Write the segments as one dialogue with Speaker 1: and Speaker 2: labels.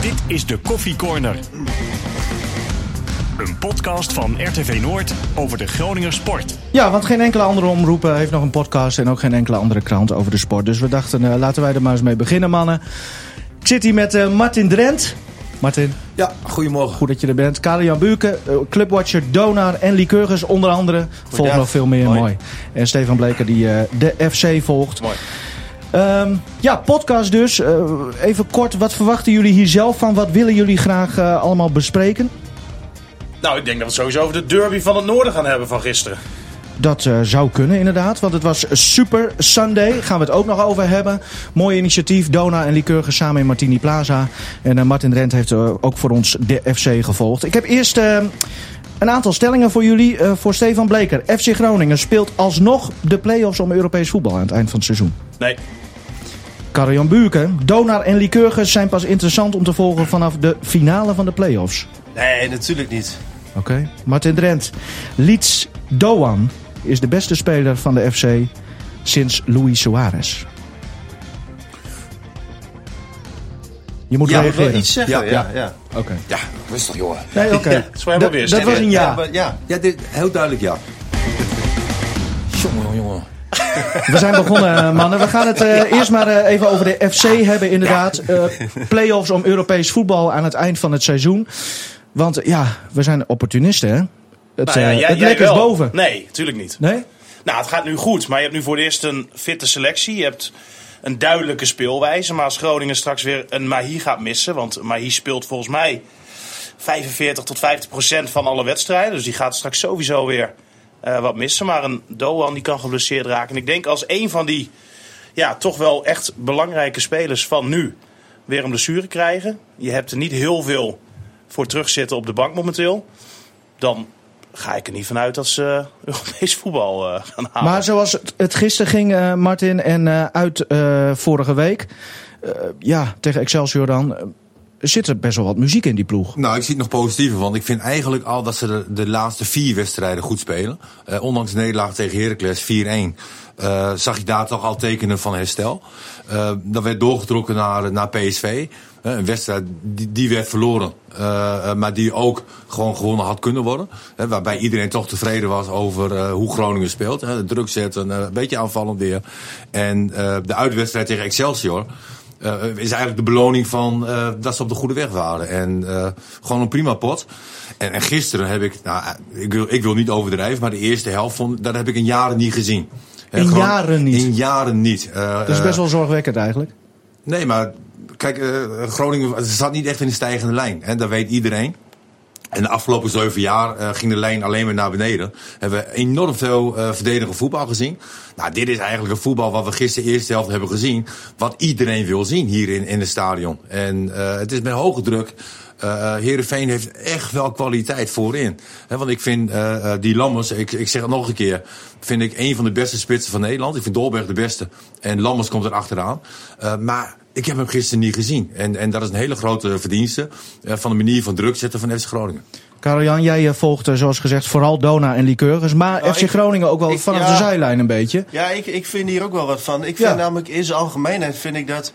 Speaker 1: Dit is de Koffie Corner. Een podcast van RTV Noord over de Groninger sport.
Speaker 2: Ja, want geen enkele andere omroep eh, heeft nog een podcast en ook geen enkele andere krant over de sport. Dus we dachten, uh, laten wij er maar eens mee beginnen, mannen. Ik zit hier met uh, Martin Drent. Martin.
Speaker 3: Ja, goedemorgen.
Speaker 2: Goed dat je er bent. Karel-Jan Buurke, clubwatcher Donar en Lycurgus onder andere. Volgen nog veel meer, mooi. mooi. En Stefan Bleker die de FC volgt.
Speaker 3: Mooi.
Speaker 2: Um, ja, podcast dus. Uh, even kort, wat verwachten jullie hier zelf van? Wat willen jullie graag uh, allemaal bespreken?
Speaker 3: Nou, ik denk dat we het sowieso over de derby van het noorden gaan hebben van gisteren.
Speaker 2: Dat uh, zou kunnen inderdaad, want het was Super Sunday. Gaan we het ook nog over hebben. Mooi initiatief, Dona en Lycurgus samen in Martini Plaza. En Martin Rent heeft ook voor ons de FC gevolgd. Ik heb eerst een aantal stellingen voor jullie. voor Stefan Bleker. FC Groningen speelt alsnog de play-offs om Europees voetbal aan het eind van het seizoen.
Speaker 3: Nee.
Speaker 2: Karel-Jan Buurken. Donar en Lycurgus zijn pas interessant om te volgen vanaf de finale van de play-offs.
Speaker 3: Nee, natuurlijk niet.
Speaker 2: Oké. Okay. Martin Drent. Leeds Doan is de beste speler van de FC sinds Luis Suarez. Je moet
Speaker 3: ja,
Speaker 2: reageren.
Speaker 3: iets zeggen. Ja, ja. ja.
Speaker 2: Oké. Okay.
Speaker 3: Ja, rustig jongen.
Speaker 2: Nee, oké. Okay.
Speaker 3: Ja,
Speaker 2: dat, dat was een ja.
Speaker 3: Ja, ja. ja dit, heel duidelijk ja.
Speaker 2: We zijn begonnen, mannen. We gaan het uh, eerst maar uh, even over de FC hebben, inderdaad. Uh, Play-offs om Europees voetbal aan het eind van het seizoen. Want ja, we zijn opportunisten, hè? Het,
Speaker 3: nou ja, jij,
Speaker 2: het
Speaker 3: jij
Speaker 2: is boven.
Speaker 3: Nee, natuurlijk niet.
Speaker 2: Nee?
Speaker 3: Nou, het gaat nu goed. Maar je hebt nu voor het eerst een fitte selectie. Je hebt een duidelijke speelwijze. Maar als Groningen straks weer een Mahi gaat missen... want Mahi speelt volgens mij 45 tot 50 procent van alle wedstrijden. Dus die gaat straks sowieso weer... Uh, wat missen. Maar een Doan die kan geblesseerd raken. En ik denk als een van die ja, toch wel echt belangrijke spelers van nu weer een blessure krijgen. Je hebt er niet heel veel voor terugzitten op de bank momenteel. Dan ga ik er niet vanuit dat ze Europees voetbal uh, gaan halen.
Speaker 2: Maar zoals het, gisteren ging, uh, Martin, en uit vorige week. ja, tegen Excelsior dan zit er best wel wat muziek in die ploeg.
Speaker 4: Nou, ik zie het nog positiever, want ik vind eigenlijk al dat ze de, de laatste vier wedstrijden goed spelen. Uh, ondanks de nederlaag tegen Heracles 4-1 uh, zag ik daar toch al tekenen van herstel. Uh, dat werd doorgetrokken naar, naar PSV. een wedstrijd die, die werd verloren, maar die ook gewoon gewonnen had kunnen worden. waarbij iedereen toch tevreden was over hoe Groningen speelt. druk zetten, een beetje aanvallend weer. En de uitwedstrijd tegen Excelsior... Uh, is eigenlijk de beloning van uh, dat ze op de goede weg waren. En uh, gewoon een prima pot. En, en gisteren heb ik, nou, ik wil, ik wil niet overdrijven, maar de eerste helft vond, dat heb ik in jaren niet gezien.
Speaker 2: In gewoon, jaren niet?
Speaker 4: In jaren niet.
Speaker 2: dat is best wel zorgwekkend eigenlijk.
Speaker 4: Nee, maar kijk, Groningen zat niet echt in de stijgende lijn. Hè, dat weet iedereen. En de afgelopen zeven jaar uh, ging de lijn alleen maar naar beneden. Hebben we enorm veel uh, verdedigende voetbal gezien. Nou, dit is eigenlijk een voetbal wat we gisteren eerste helft hebben gezien. Wat iedereen wil zien hier in, in het stadion. En uh, het is met hoge druk. Uh, Heerenveen heeft echt wel kwaliteit voorin. He, want ik vind uh, die Lammers, ik, ik zeg het nog een keer, vind ik een van de beste spitsen van Nederland. Ik vind Dolberg de beste. En Lammers komt er achteraan. Uh, maar ik heb hem gisteren niet gezien. En, en dat is een hele grote verdienste uh, van de manier van druk zetten van FC Groningen.
Speaker 2: Karel-Jan, jij uh, volgt zoals gezegd vooral Dona en Lycurgus. Maar oh, FC ik, Groningen ook wel ik, vanaf ja, de zijlijn een beetje.
Speaker 5: Ja, ik, ik vind hier ook wel wat van. Ik vind ja. namelijk in zijn algemeenheid vind ik dat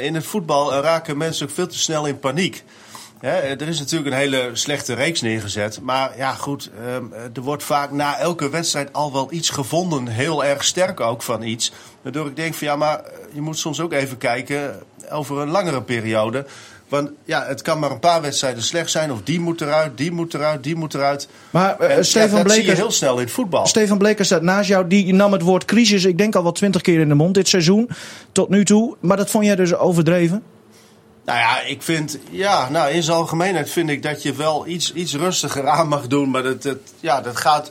Speaker 5: in het voetbal raken mensen ook veel te snel in paniek. Ja, er is natuurlijk een hele slechte reeks neergezet. Maar ja, goed, um, er wordt vaak na elke wedstrijd al wel iets gevonden. Heel erg sterk ook van iets. Waardoor ik denk van ja, maar je moet soms ook even kijken over een langere periode. Want ja, het kan maar een paar wedstrijden slecht zijn. Of die moet eruit, die moet eruit, die moet eruit.
Speaker 2: Maar uh,
Speaker 5: en,
Speaker 2: Stefan
Speaker 5: ja,
Speaker 2: Bleker,
Speaker 5: zie je heel snel in het voetbal.
Speaker 2: Stefan Bleker staat naast jou. Die nam het woord crisis, ik denk al wel twintig keer in de mond dit seizoen. Tot nu toe. Maar dat vond jij dus overdreven?
Speaker 5: Nou ja, ik vind, ja, nou in zijn algemeenheid vind ik dat je wel iets, iets rustiger aan mag doen. Maar dat, dat, ja, dat gaat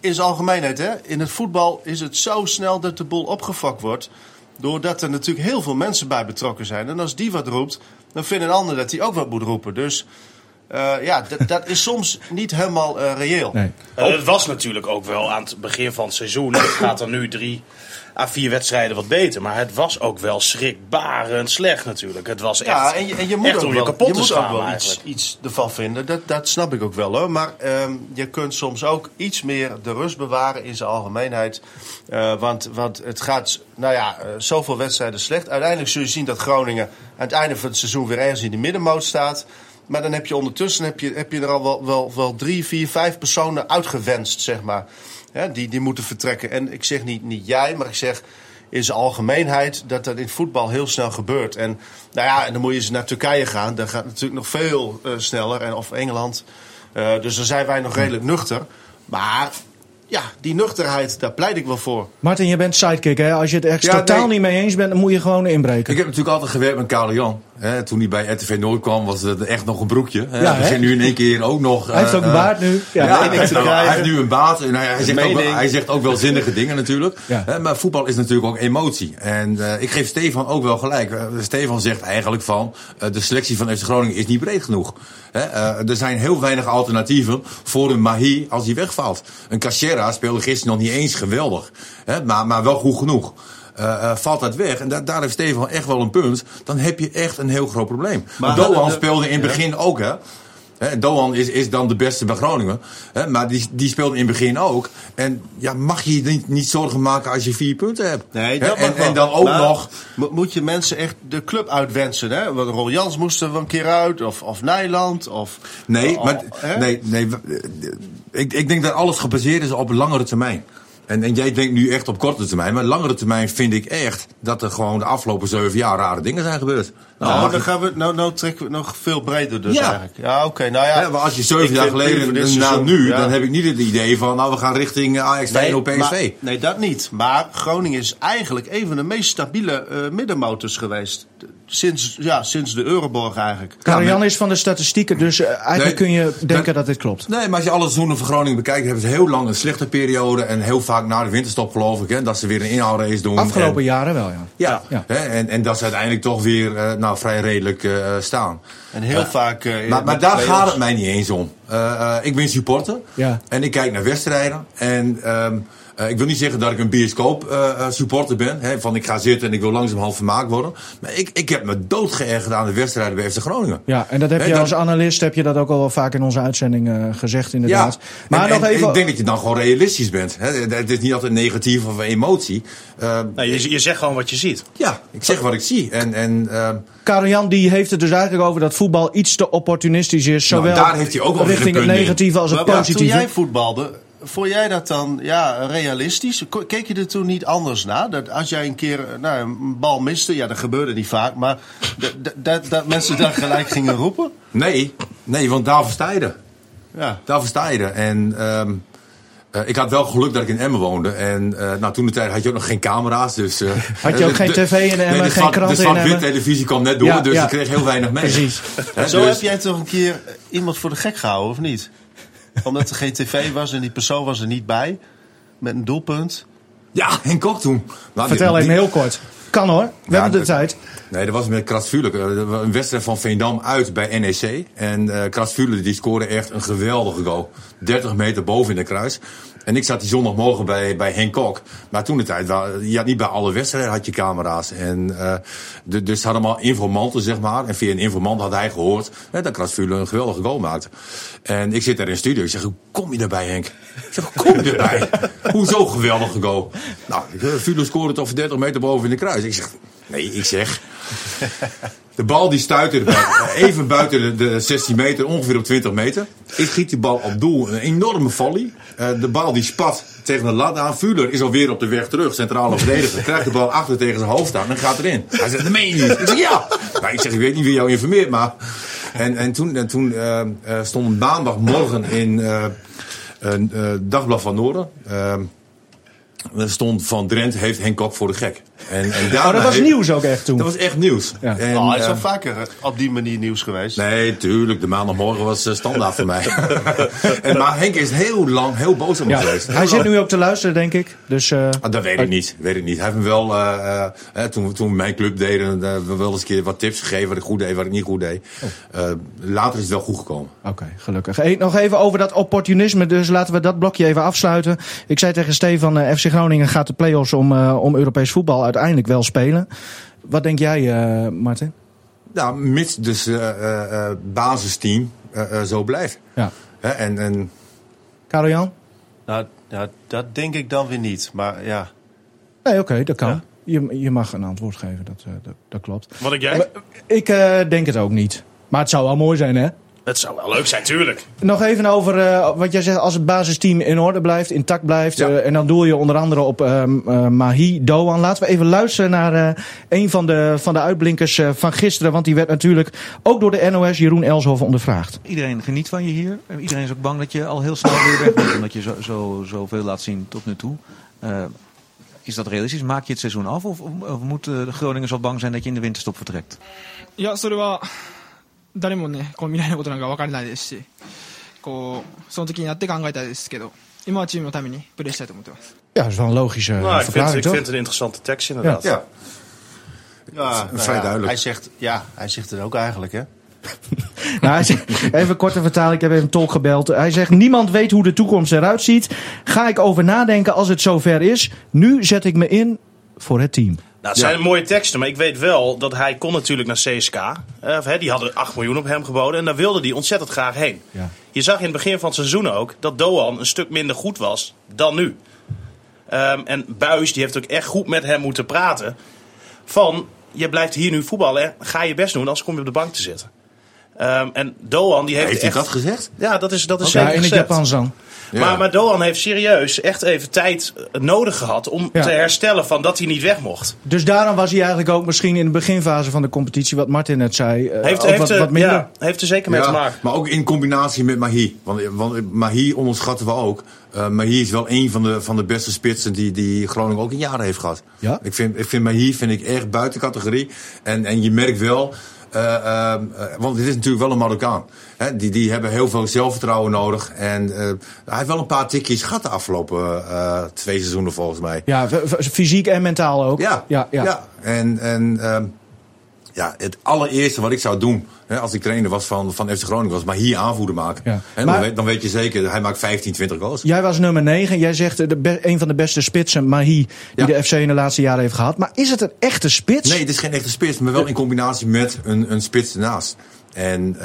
Speaker 5: in zijn algemeenheid, hè. In het voetbal is het zo snel dat de boel opgefokt wordt. Doordat er natuurlijk heel veel mensen bij betrokken zijn. En als die wat roept, dan vindt een ander dat hij ook wat moet roepen. Dus Uh, ja, dat is soms niet helemaal uh, reëel. Nee.
Speaker 3: het was natuurlijk ook wel aan het begin van het seizoen. Het gaat er nu drie à vier wedstrijden wat beter. Maar het was ook wel schrikbarend slecht natuurlijk. Het was echt, ja, en je, en je moet echt om je kapot je te schamen
Speaker 5: ook wel iets, iets, ervan vinden. Dat, dat snap ik ook wel hoor. Maar um, je kunt soms ook iets meer de rust bewaren in zijn algemeenheid. Uh, want, want het gaat, nou ja, uh, zoveel wedstrijden slecht. Uiteindelijk zul je zien dat Groningen aan het einde van het seizoen weer ergens in de middenmoot staat. Maar dan heb je ondertussen heb je, heb je er al wel, wel, wel drie, vier, vijf personen uitgewenst, zeg maar die, die moeten vertrekken. En ik zeg niet, niet jij, maar ik zeg in zijn algemeenheid dat dat in voetbal heel snel gebeurt. En, nou ja, en dan moet je eens naar Turkije gaan. Dat gaat natuurlijk nog veel uh, sneller. En, of Engeland. Uh, dus dan zijn wij nog redelijk nuchter. Maar ja, die nuchterheid, daar pleit ik wel voor.
Speaker 2: Martin, je bent sidekick, hè? Als je het echt totaal niet mee eens bent, dan moet je gewoon inbreken.
Speaker 4: Ik heb natuurlijk altijd gewerkt met Karel Jan. Hè, toen hij bij RTV Noord kwam, was het echt nog een broekje. Hè. Ja, hij nu in één keer ook nog...
Speaker 2: Hij heeft ook een eh, baard nu.
Speaker 4: Ja, ja hij, hij, heeft nu een baard. En hij, hij, zegt ook wel, hij zegt ook wel zinnige dingen natuurlijk. Hè, maar voetbal is natuurlijk ook emotie. En uh, ik geef Stefan ook wel gelijk. Uh, Stefan zegt eigenlijk van... de selectie van FC Groningen is niet breed genoeg. Hè, er zijn heel weinig alternatieven voor een Mahi als hij wegvalt. Een Cachera speelde gisteren nog niet eens geweldig. Hè, maar, maar wel goed genoeg. Uh, valt dat weg. En da daar heeft Stefan echt wel een punt. Dan heb je echt een heel groot probleem. Maar Doan speelde in het begin ook, hè. He, Doan is, is dan de beste bij Groningen. He, maar die, die speelde in het begin ook. En ja, mag je je niet, niet zorgen maken als je vier punten hebt?
Speaker 5: Nee, dat en, en, dan ook nog. Moet je mensen echt de club uitwensen? Hè? Want Rol Jans moest er een keer uit. Of, of Nijland. Of,
Speaker 4: nee, maar, nee, nee, ik, ik denk dat alles gebaseerd is op langere termijn. En, en jij denkt nu echt op korte termijn, maar langere termijn vind ik echt dat er gewoon de afgelopen zeven jaar rare dingen zijn gebeurd.
Speaker 5: Nou, nou dan gaan we, nou, nou trekken we het nog veel breder dus ja. eigenlijk. Ja, oké. nou ja,
Speaker 4: ja, maar als je zeven jaar geleden naar nu, dan heb ik niet het idee van, nou we gaan richting eh, Ajax nee, op PSV.
Speaker 5: nee, dat niet. Maar Groningen is eigenlijk een van de meest stabiele uh, middenmotors geweest. Sinds, ja, sinds de Euroborg eigenlijk.
Speaker 2: Karian is van de statistieken, dus uh, eigenlijk kun je denken dat dit klopt.
Speaker 4: Nee, maar als je alle seizoenen van Groningen bekijkt, hebben ze heel lang een slechte periode. En heel vaak na de winterstop geloof ik, hè, dat ze weer een inhaalrace doen.
Speaker 2: Afgelopen jaren wel, ja.
Speaker 4: Ja, ja. Hè, en, en dat ze uiteindelijk toch weer uh, nou, vrij redelijk uh, staan.
Speaker 5: En heel vaak...
Speaker 4: maar maar daar gaat het mij niet eens om. ik ben supporter. Ja. En ik kijk naar wedstrijden. En... Um, uh, ik wil niet zeggen dat ik een bioscoop uh, supporter ben. Hè, van ik ga zitten en ik wil langzaam vermaakt worden. Maar ik, ik heb me doodgeërgerd aan de wedstrijden bij FC Groningen.
Speaker 2: Ja, en dat heb je als analist heb je dat ook al wel vaak in onze uitzending uh, gezegd inderdaad. Ja,
Speaker 4: maar en, nog even... ik denk dat je dan gewoon realistisch bent. Hè. Het is niet altijd negatief of emotie.
Speaker 3: Nee, je, je zegt gewoon wat je ziet.
Speaker 4: Ja, ik zeg wat ik zie. En, en,
Speaker 2: Karel Jan die heeft het dus eigenlijk over dat voetbal iets te opportunistisch is. Nou, zowel nou, daar heeft hij ook richting het negatieve als het positieve. Toen
Speaker 5: jij voetbalde, Vond jij dat dan ja, realistisch? Keek je er toen niet anders naar? Dat als jij een keer nou, een bal miste, ja, dat gebeurde niet vaak, maar dat, dat mensen daar gelijk gingen roepen?
Speaker 4: Nee, nee, want daar versta je Ja. Daar versta je En um, uh, ik had wel geluk dat ik in Emmen woonde. En uh, nou, toen de tijd had je ook nog geen camera's. Dus, uh,
Speaker 2: had je ook geen tv in Emmen, nee, geen krant in Emmen?
Speaker 4: De televisie kwam net door, ja, dus ja. ik kreeg heel weinig mee.
Speaker 2: Precies.
Speaker 5: Zo dus... heb jij toch een keer iemand voor de gek gehouden, of niet? Omdat er geen tv was en die persoon was er niet bij. Met een doelpunt.
Speaker 4: Ja, en Kok toen.
Speaker 2: Nou, Vertel even heel kort. Kan hoor, we hebben de tijd.
Speaker 4: Nee, dat was met Krasvuurlijk. Een wedstrijd van Veendam uit bij NEC. En uh, Krasvuurlijk die scoorde echt een geweldige goal. 30 meter boven in de kruis. En ik zat die zondagmorgen bij, bij Henk Kok. Maar toen de tijd, je had niet bij alle wedstrijden had je camera's. En, uh, de, dus ze hadden allemaal informanten, zeg maar. En via een informant had hij gehoord hè, dat Krasvuurlijk een geweldige goal maakte. En ik zit daar in de studio. Ik zeg, hoe kom je erbij, Henk? Ik zeg, hoe kom je erbij? Hoezo geweldige goal? Nou, Vuurlijk scoorde toch 30 meter boven in de kruis. Ik zeg, nee, ik zeg... De bal die stuitte even buiten de 16 meter, ongeveer op 20 meter. Ik giet die bal op doel, een enorme volley. Uh, de bal die spat tegen de lat aan. Fuller is alweer op de weg terug, centrale verdediger. Krijgt de bal achter tegen zijn hoofd aan en gaat erin. Hij zegt, dat meen je niet. Ik zeg, ja. Nou, ik zeg, ik weet niet wie jou informeert, maar... En, en toen, en toen uh, stond maandagmorgen in uh, Dagblad van Noorden... Er stond van Drent heeft Henk Kok voor de gek. En, en
Speaker 2: Oh, dat was nieuws ook echt toen.
Speaker 4: Dat was echt nieuws.
Speaker 2: Ja.
Speaker 4: En,
Speaker 5: Oh, het is
Speaker 4: eh,
Speaker 5: wel vaker op die manier nieuws geweest.
Speaker 4: Nee, tuurlijk. De maandagmorgen was eh, standaard voor mij. en, maar Henk is heel lang heel boos op me
Speaker 2: Ja.
Speaker 4: geweest.
Speaker 2: Hij zit nu ook te luisteren, denk ik. Dus, eh,
Speaker 4: Ah, dat weet ik niet. Weet ik niet. Hij heeft me wel, eh, eh, hè, toen, toen we mijn club deden, uh, we wel eens een keer wat tips gegeven wat ik goed deed, wat ik niet goed deed.
Speaker 2: Oh.
Speaker 4: Eh, later is het wel goed gekomen.
Speaker 2: Oké, gelukkig. Hey, nog even over dat opportunisme. Dus laten we dat blokje even afsluiten. Ik zei tegen Stefan, eh, FC Groningen gaat de play-offs om, eh, om Europees voetbal uiteindelijk wel spelen. Wat denk jij, eh, Martin?
Speaker 4: Nou, mits dus eh eh, basisteam zo blijft.
Speaker 2: Ja.
Speaker 4: Hè, en, en
Speaker 2: Karel-Jan?
Speaker 5: Nou, ja, dat denk ik dan weer niet. Maar ja,
Speaker 2: Nee, oké, dat kan.
Speaker 5: Ja.
Speaker 2: Je, je mag een antwoord geven, dat, eh, dat, dat klopt.
Speaker 3: Wat denk jij?
Speaker 2: Ik eh, denk het ook niet. Maar het zou wel mooi zijn, hè?
Speaker 3: Het zou wel leuk zijn, tuurlijk.
Speaker 2: Nog even over eh, wat jij zegt. Als het basisteam in orde blijft, intact blijft. Eh, en dan doe je onder andere op ehm, eh, Mahi Doan. Laten we even luisteren naar een van de, van de uitblinkers van gisteren. Want die werd natuurlijk ook door de NOS Jeroen Elshoff ondervraagd.
Speaker 6: Iedereen geniet van je hier. Iedereen is ook bang dat je al heel snel weer weg bent. Omdat je zo, zoveel laat zien tot nu toe. is dat realistisch? Maak je het seizoen af? Of, of moet de Groningers al bang zijn dat je in de winterstop vertrekt?
Speaker 7: Ja, sorry wel. 誰もねこう未来のことなんか分からないですしこうその時になって考えたいですけど今はチームのためにプレーしたいと思ってます
Speaker 2: Ja, dat is wel een logische
Speaker 3: Nou, ik, vind,
Speaker 2: verklaring,
Speaker 3: ik
Speaker 2: toch?
Speaker 3: vind het een interessante tekst inderdaad.
Speaker 4: ja.
Speaker 5: ja nou
Speaker 4: vrij
Speaker 5: ja,
Speaker 4: duidelijk.
Speaker 5: Hij zegt, ja, hij zegt het ook eigenlijk, hè?
Speaker 2: Nou, hij zegt- even korte vertaling, ik heb even een tolk gebeld. Hij zegt, niemand weet hoe de toekomst eruit ziet. Ga ik over nadenken als het zover is. Nu zet ik me in voor het team.
Speaker 3: Nou, het zijn mooie teksten, maar ik weet wel dat hij kon natuurlijk naar CSK. Eh, die hadden 8 miljoen op hem geboden en daar wilde hij ontzettend graag heen.
Speaker 2: Ja.
Speaker 3: Je zag in het begin van het seizoen ook dat Doan een stuk minder goed was dan nu. Ehm, en Buis die heeft ook echt goed met hem moeten praten. Van, je blijft hier nu voetballen, hè. ga je best doen, anders kom je op de bank te zitten. Ehm, en Doan die heeft,
Speaker 4: Heeft hij
Speaker 3: echt...
Speaker 4: dat gezegd?
Speaker 3: Ja, dat is, dat is
Speaker 2: Ja,
Speaker 3: zeker
Speaker 2: in het. Japans dan.
Speaker 4: Ja.
Speaker 3: Maar, maar Doan heeft serieus echt even tijd eh, nodig gehad om
Speaker 2: Ja.
Speaker 3: te herstellen van dat hij niet weg mocht.
Speaker 2: Dus daarom was hij eigenlijk ook misschien in de beginfase van de competitie, wat Martin net zei, eh,
Speaker 3: Heeft, heeft,
Speaker 2: wat, wat minder.
Speaker 3: ja, heeft er zeker mee te maken.
Speaker 4: maar ook in combinatie met Mahi. Want, want Mahi onderschatten we ook. Eh Mahi is wel een van de, van de beste spitsen die, die Groningen ook in jaren heeft gehad.
Speaker 2: Ja?
Speaker 4: Ik vind, ik vind Mahi vind ik echt buiten categorie. En, en je merkt wel... eh, eh, eh, want het is natuurlijk wel een Marokkaan. Hè, die, die hebben heel veel zelfvertrouwen nodig. En eh, hij heeft wel een paar tikjes gehad de afgelopen twee seizoenen volgens mij.
Speaker 2: Ja, fysiek en mentaal ook.
Speaker 4: Ja,
Speaker 2: ja, ja.
Speaker 4: En, en ehm, ja, het allereerste wat ik zou doen hè, als ik trainer was van, van FC Groningen was maar hier aanvoerder maken.
Speaker 2: Ja. Maar-
Speaker 4: dan, weet, dan weet je zeker, hij maakt 15, 20 goals.
Speaker 2: Jij was nummer 9. Jij zegt eh, de een van de beste spitsen, Mahi, die
Speaker 4: Ja.
Speaker 2: de FC in de laatste jaren heeft gehad. Maar is het een echte spits?
Speaker 4: Nee, het is geen echte spits, maar wel in combinatie met een, een spits ernaast. En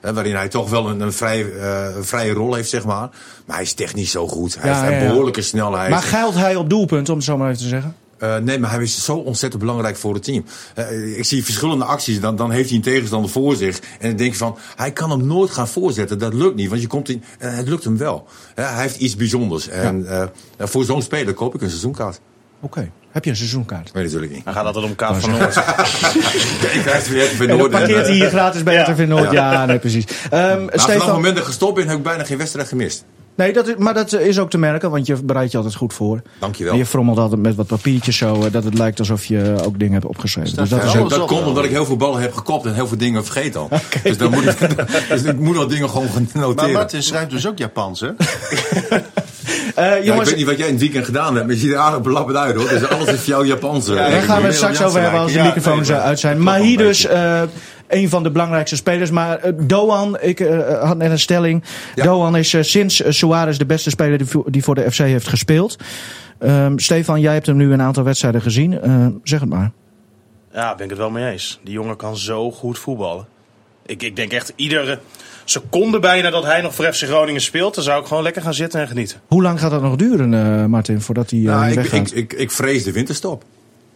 Speaker 4: hè, waarin hij toch wel een, een, vrij, eh, een vrije rol heeft, zeg maar. Maar hij is technisch zo goed. Hij
Speaker 2: Ja,
Speaker 4: heeft een behoorlijke snelheid.
Speaker 2: Maar geilt hij op doelpunt, om het zo maar even te zeggen?
Speaker 4: Eh, nee, maar hij is zo ontzettend belangrijk voor het team. Eh, ik zie verschillende acties, dan, dan heeft hij een tegenstander voor zich. En dan denk je van, hij kan hem nooit gaan voorzetten. Dat lukt niet, want je komt in, en het lukt hem wel. Eh, hij heeft iets bijzonders. En eh, voor zo'n speler koop ik een seizoenkaart.
Speaker 2: Oké. Heb je een seizoenkaart?
Speaker 4: Weet natuurlijk niet.
Speaker 3: Dan gaat altijd om Kaap van Noord.
Speaker 4: Ik krijg het even
Speaker 2: En dan
Speaker 4: Noord.
Speaker 2: parkeert hij hier gratis bij
Speaker 3: Ja.
Speaker 2: RTV Noord. Ja, nee, precies. Ehm,
Speaker 4: Maar vanaf het
Speaker 2: Stefan,
Speaker 4: moment dat ik gestopt ben, heb ik bijna geen wedstrijd gemist.
Speaker 2: Nee, dat is, maar dat is ook te merken, want je bereidt je altijd goed voor.
Speaker 4: Dankjewel.
Speaker 2: En je frommelt altijd met wat papiertjes zo, eh, dat het lijkt alsof je ook dingen hebt opgeschreven. Dus dat is ook...
Speaker 4: dat komt omdat ik heel veel ballen heb gekopt en heel veel dingen vergeet al. Dus, dan moet ik, dus ik moet al dingen gewoon gaan
Speaker 5: Maar
Speaker 4: noteren.
Speaker 5: Martin schrijft dus ook Japans, hè?
Speaker 2: Eh,
Speaker 4: Ja, ik
Speaker 2: jongens,
Speaker 4: weet niet wat jij in het weekend gedaan hebt, maar je ziet er aardig belabberd uit hoor. Dus alles is voor jou Japanse.
Speaker 5: Ja,
Speaker 2: daar gaan we het straks over hebben als de
Speaker 5: Ja,
Speaker 2: microfoons
Speaker 5: nee,
Speaker 2: eh, uit zijn. Maar hier dus eh, een van de belangrijkste spelers. Maar eh, Doan, ik eh, had net een stelling.
Speaker 4: Ja.
Speaker 2: Doan is eh, sinds eh, Suarez de beste speler die, voor- die voor de FC heeft gespeeld. Ehm, Stefan, jij hebt hem nu een aantal wedstrijden gezien. Eh, zeg het maar.
Speaker 3: Ja, ben ik het wel mee eens. Die jongen kan zo goed voetballen. Ik, ik denk echt iedere seconde bijna dat hij nog voor FC Groningen speelt, dan zou ik gewoon lekker gaan zitten en genieten.
Speaker 2: Hoe lang gaat dat nog duren, eh, Martin, voordat hij eh,
Speaker 4: Nou, ik,
Speaker 2: weggaat?
Speaker 4: ik, ik, ik vrees de winterstop.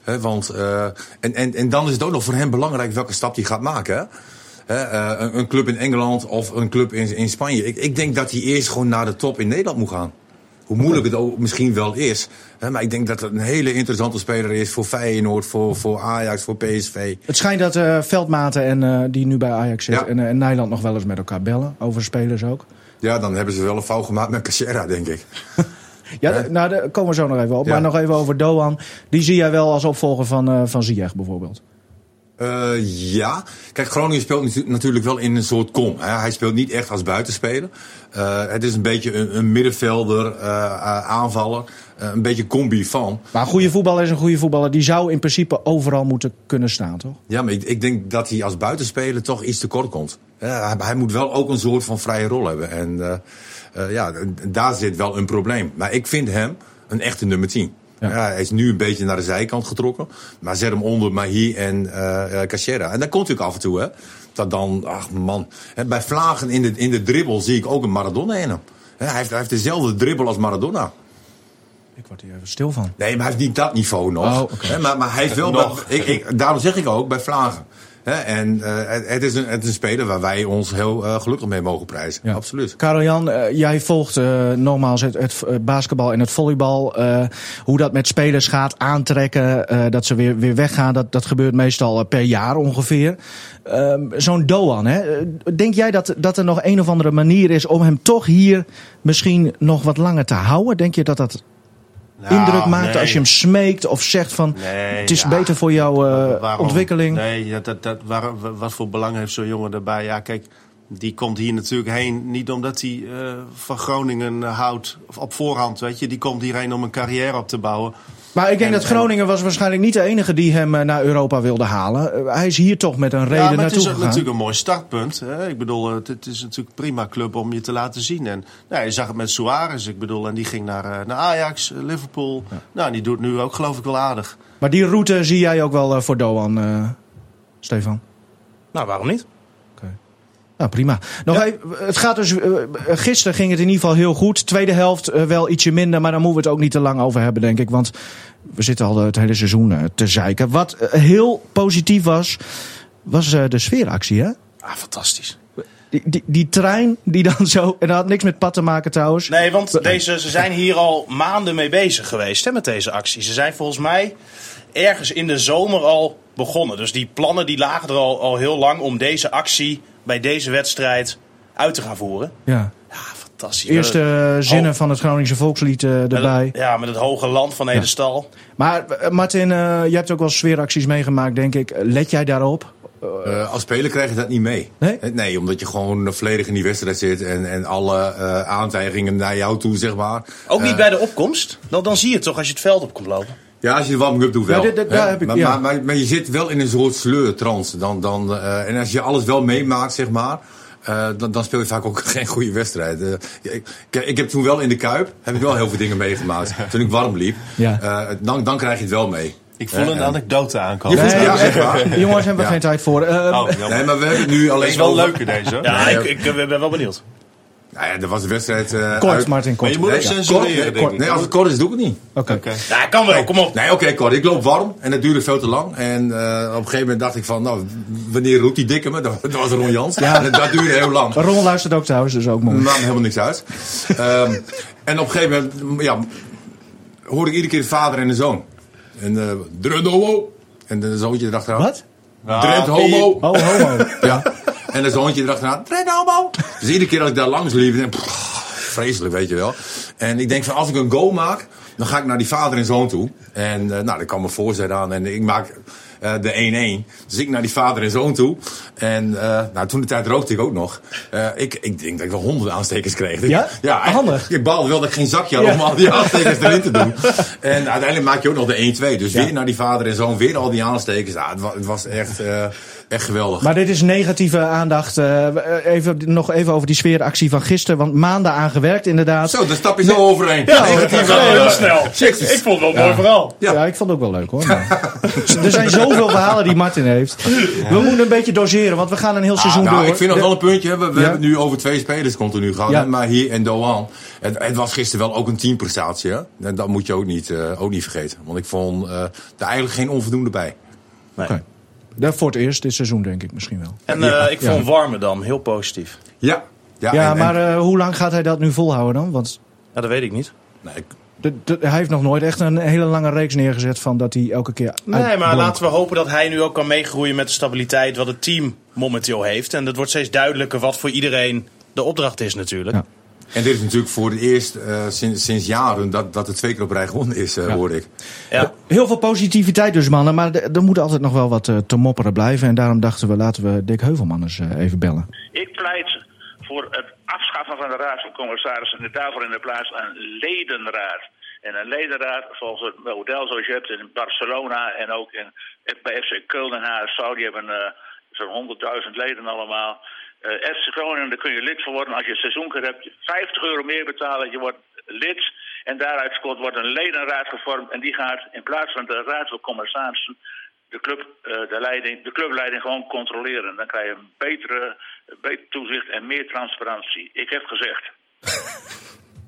Speaker 4: Want, eh, en, en, en dan is het ook nog voor hem belangrijk welke stap hij gaat maken. Hè? Hè, eh, een, een club in Engeland of een club in, in Spanje. Ik, ik denk dat hij eerst gewoon naar de top in Nederland moet gaan. Hoe moeilijk het ook misschien wel is. Maar ik denk dat het een hele interessante speler is voor Feyenoord, voor, voor Ajax, voor PSV.
Speaker 2: Het schijnt dat eh, Veldmaten en die nu bij Ajax zit
Speaker 4: Ja.
Speaker 2: en, en Nijland nog wel eens met elkaar bellen. Over spelers ook.
Speaker 4: Ja, dan hebben ze wel een fout gemaakt met Cachera, denk ik.
Speaker 2: Ja, nou, daar komen we zo nog even op.
Speaker 4: Ja.
Speaker 2: Maar nog even over Doan. Die zie jij wel als opvolger van, eh van Ziyech bijvoorbeeld.
Speaker 4: Eh, ja, kijk, Groningen speelt natu- natuurlijk wel in een soort kom. Hè. Hij speelt niet echt als buitenspeler. Eh, het is een beetje een, een middenvelder, aanvaller, een beetje combi van.
Speaker 2: Maar een goede voetballer is een goede voetballer. Die zou in principe overal moeten kunnen staan, toch?
Speaker 4: Ja, maar ik, ik denk dat hij als buitenspeler toch iets tekort komt. Ja, hij, hij moet wel ook een soort van vrije rol hebben. En eh, ja, daar zit wel een probleem. Maar ik vind hem een echte nummer 10.
Speaker 2: Ja.
Speaker 4: Ja. hij is nu een beetje naar de zijkant getrokken. Maar zet hem onder Mahi en eh, Cachera. En dat komt natuurlijk af en toe, hè. Dat dan, ach man. Hè, bij Vlagen in de, in de dribbel zie ik ook een Maradona in hem. Hè, hij, heeft, hij heeft dezelfde dribbel als Maradona.
Speaker 2: Ik word hier even stil van.
Speaker 4: Nee, maar hij heeft niet dat niveau nog.
Speaker 2: Oh,
Speaker 4: maar, maar hij heeft wel.
Speaker 5: Nog.
Speaker 4: bij- ik, ik, daarom zeg ik ook bij Vlagen. En eh, het, is een, het is een speler waar wij ons heel eh, gelukkig mee mogen prijzen.
Speaker 2: Ja.
Speaker 4: Absoluut.
Speaker 2: Karel-Jan, eh, jij volgt nogmaals het, het basketbal en het volleybal. Hoe dat met spelers gaat aantrekken, dat ze weer, weer weggaan, dat, dat gebeurt meestal per jaar ongeveer. Ehm, Zo'n Doan, hè? denk jij dat, dat er nog een of andere manier is om hem toch hier misschien nog wat langer te houden? Denk je dat dat
Speaker 5: Nou,
Speaker 2: indruk maakt
Speaker 5: nee.
Speaker 2: als je hem smeekt of zegt van
Speaker 5: Nee,
Speaker 2: het is
Speaker 5: ja.
Speaker 2: beter voor jouw eh, ontwikkeling?
Speaker 5: Nee, dat, dat, waar, wat voor belang heeft zo'n jongen daarbij? Ja, kijk, die komt hier natuurlijk heen niet omdat hij eh, van Groningen houdt of op voorhand, weet je. Die komt hierheen om een carrière op te bouwen.
Speaker 2: Maar ik denk
Speaker 5: En-
Speaker 2: dat Groningen was waarschijnlijk niet de enige die hem eh, naar Europa wilde halen. Eh, hij is hier toch met een reden
Speaker 5: ja, maar het
Speaker 2: naartoe
Speaker 5: is
Speaker 2: gegaan.
Speaker 5: natuurlijk een mooi startpunt. Hè? Ik bedoel, het, het is natuurlijk een prima club om je te laten zien. En nou, je zag het met Suarez, ik bedoel, en die ging naar, eh, naar Ajax, eh, Liverpool. Nou, en die doet nu ook geloof ik wel aardig.
Speaker 2: Maar die route zie jij ook wel eh, voor Doan, eh, Stefan?
Speaker 3: Nou, waarom niet?
Speaker 2: Nou, prima. Nog even, het gaat dus, eh, gisteren ging het in ieder geval heel goed. Tweede helft eh, wel ietsje minder, maar daar moeten we het ook niet te lang over hebben, denk ik. Want we zitten al het hele seizoen eh, te zeiken. Wat eh, heel positief was, was eh, de sfeeractie, hè?
Speaker 3: Ah, fantastisch.
Speaker 2: Die, die, die trein die dan zo... En dat had niks met pad te maken trouwens.
Speaker 3: Nee, want deze, ze zijn hier al maanden mee bezig geweest hè, met deze actie. Ze zijn volgens mij ergens in de zomer al begonnen. Dus die plannen die lagen er al, al heel lang om deze actie bij deze wedstrijd uit te gaan voeren.
Speaker 2: Ja.
Speaker 3: Ja, fantastisch.
Speaker 2: Eerste eh, zinnen
Speaker 3: Oh.
Speaker 2: van het Groningse volkslied eh, erbij.
Speaker 3: met het- ja, met het hoge land van Edestal.
Speaker 2: Maar eh, Martin, je hebt ook wel sfeeracties meegemaakt, denk ik. Let jij daarop?
Speaker 4: Eh, als speler krijg je dat niet mee.
Speaker 2: Nee?
Speaker 4: Nee, omdat je gewoon volledig in die wedstrijd zit en, en alle eh, aantijgingen naar jou toe, zeg maar.
Speaker 3: Ook niet bij de opkomst. Dan, dan zie je het toch als je het veld op komt lopen.
Speaker 4: Ja, als je de warming-up doet wel.
Speaker 2: Ja, dit- dit-
Speaker 4: hè.
Speaker 2: daar heb ik-
Speaker 4: maar,
Speaker 2: ja.
Speaker 4: maar, maar, maar je zit wel in een soort sleurtrance. Dan, dan, eh, en als je alles wel meemaakt, zeg maar... eh, dan, dan speel je vaak ook geen goede wedstrijd. Eh, ik, ik, ik heb toen wel in de Kuip heb ik wel heel veel dingen meegemaakt. Toen ik warm liep.
Speaker 2: Ja.
Speaker 4: Eh, dan, dan krijg je het wel mee.
Speaker 5: Ik voel een anekdote aankomen.
Speaker 2: Nee,
Speaker 4: ja, echt waar.
Speaker 2: Jongens, hebben we
Speaker 4: Ja.
Speaker 2: geen tijd voor.
Speaker 5: Oh.
Speaker 4: Nee, maar we hebben het nu alleen
Speaker 5: Deze is wel
Speaker 4: over-
Speaker 5: leuker deze.
Speaker 3: Ja,
Speaker 4: Nee,
Speaker 3: ik, ik ben wel benieuwd.
Speaker 4: Nou ja, er was een wedstrijd... eh,
Speaker 2: kort,
Speaker 4: uit-
Speaker 2: Martin,
Speaker 5: Maar
Speaker 2: kort.
Speaker 5: je moet
Speaker 4: Nee,
Speaker 5: censureren,
Speaker 4: kort, nee,
Speaker 5: denk
Speaker 4: kort.
Speaker 5: ik.
Speaker 4: Nee, als het kort is, doe ik het niet.
Speaker 2: Oké.
Speaker 5: Oké.
Speaker 3: Ja, kan wel, kom op.
Speaker 4: Nee, oké, kort. Ik loop warm en dat duurde veel te lang. En eh, op een gegeven moment dacht ik van, nou, wanneer roept die dikke me? Dat, dat was Ron Jans.
Speaker 2: Ja.
Speaker 4: En dat duurde heel lang.
Speaker 2: Ron luistert ook trouwens, dus ook mooi.
Speaker 4: Maakt helemaal niks uit. Ehm, en op een gegeven moment, ja, hoorde ik iedere keer de vader en de zoon. En uh, homo. En de zoontje erachteraan.
Speaker 2: Wat?
Speaker 4: Drent homo.
Speaker 2: Oh, homo.
Speaker 4: Ja. En de zoontje erachteraan. Drent homo. Dus iedere keer als ik daar langs liep, denk ik, pff, vreselijk, weet je wel. En ik denk van, als ik een goal maak, dan ga ik naar die vader en zoon toe. En uh, nou, dan kwam mijn voorzet aan en ik maak uh, de 1-1. Dus ik naar die vader en zoon toe. En uh, nou, toen de tijd rookte ik ook nog. Ik, ik denk dat ik wel honderden aanstekers kreeg.
Speaker 2: Ja?
Speaker 4: ja
Speaker 2: Handig.
Speaker 4: Ik, baalde wel dat ik geen zakje had om al die aanstekers erin te doen. En uiteindelijk maak je ook nog de 1-2. Dus
Speaker 2: Ja.
Speaker 4: weer naar die vader en zoon, weer al die aanstekers. Nou, het, was, het was echt, echt geweldig.
Speaker 2: Maar dit is negatieve aandacht. Uh, even, nog even over die sfeeractie van gisteren. Want maanden aan gewerkt, inderdaad.
Speaker 4: Zo, daar stap je zo overheen.
Speaker 3: Ja, heel snel. Ik, ik vond het wel mooi verhaal.
Speaker 2: Ja. ja. ik vond het ook wel leuk hoor. Maar er zijn zoveel verhalen die Martin heeft. We moeten een beetje doseren, want we gaan een heel seizoen
Speaker 4: ah, nou,
Speaker 2: door.
Speaker 4: Ik vind nog wel een puntje. We, we
Speaker 2: Ja.
Speaker 4: hebben het nu over twee spelers continu gehad.
Speaker 2: Ja.
Speaker 4: Maar hier en Doan. Het, het was gisteren wel ook een teamprestatie. Hè? En dat moet je ook niet, uh, ook niet vergeten. Want ik vond uh, er eigenlijk geen onvoldoende bij.
Speaker 3: Nee.
Speaker 2: Okay. Dat voor het eerst dit seizoen denk ik misschien wel.
Speaker 3: En uh, ik vond Warmerdam heel positief.
Speaker 4: Ja.
Speaker 2: Ja, ja en, maar en... hoe lang gaat hij dat nu volhouden dan? Want
Speaker 3: ja, dat weet ik niet.
Speaker 4: Nee, ik...
Speaker 2: De, de, hij heeft nog nooit echt een hele lange reeks neergezet van dat hij elke keer.
Speaker 3: Nee, maar laten we hopen dat hij nu ook kan meegroeien met de stabiliteit wat het team momenteel heeft. En het wordt steeds duidelijker wat voor iedereen de opdracht is natuurlijk. Ja.
Speaker 4: En dit is natuurlijk voor het eerst uh, sinds, sinds jaren dat, dat er twee keer op rij gewonnen is, uh,
Speaker 2: Ja.
Speaker 4: hoor ik.
Speaker 3: Ja.
Speaker 2: Heel veel positiviteit dus, mannen. Maar er er moet altijd nog wel wat eh, te mopperen blijven. En daarom dachten we, laten we Dick Heuvelman eens eh, even bellen.
Speaker 8: Ik pleit voor het afschaffen van de Raad van Commissarissen en daarvoor in de plaats een ledenraad. En een ledenraad volgens het model zoals je hebt in Barcelona en ook in, bij FC Köln en HSV. Die hebben eh, zo'n 100.000 leden allemaal. Eh FC Groningen, daar kun je lid voor worden als je een seizoenkaart hebt. 50 euro meer betalen, je wordt lid. En daaruit wordt een ledenraad gevormd. En die gaat in plaats van de Raad van Commissarissen de, club, eh, de, leiding, de clubleiding gewoon controleren. Dan krijg je een betere, beter toezicht en meer transparantie. Ik heb gezegd.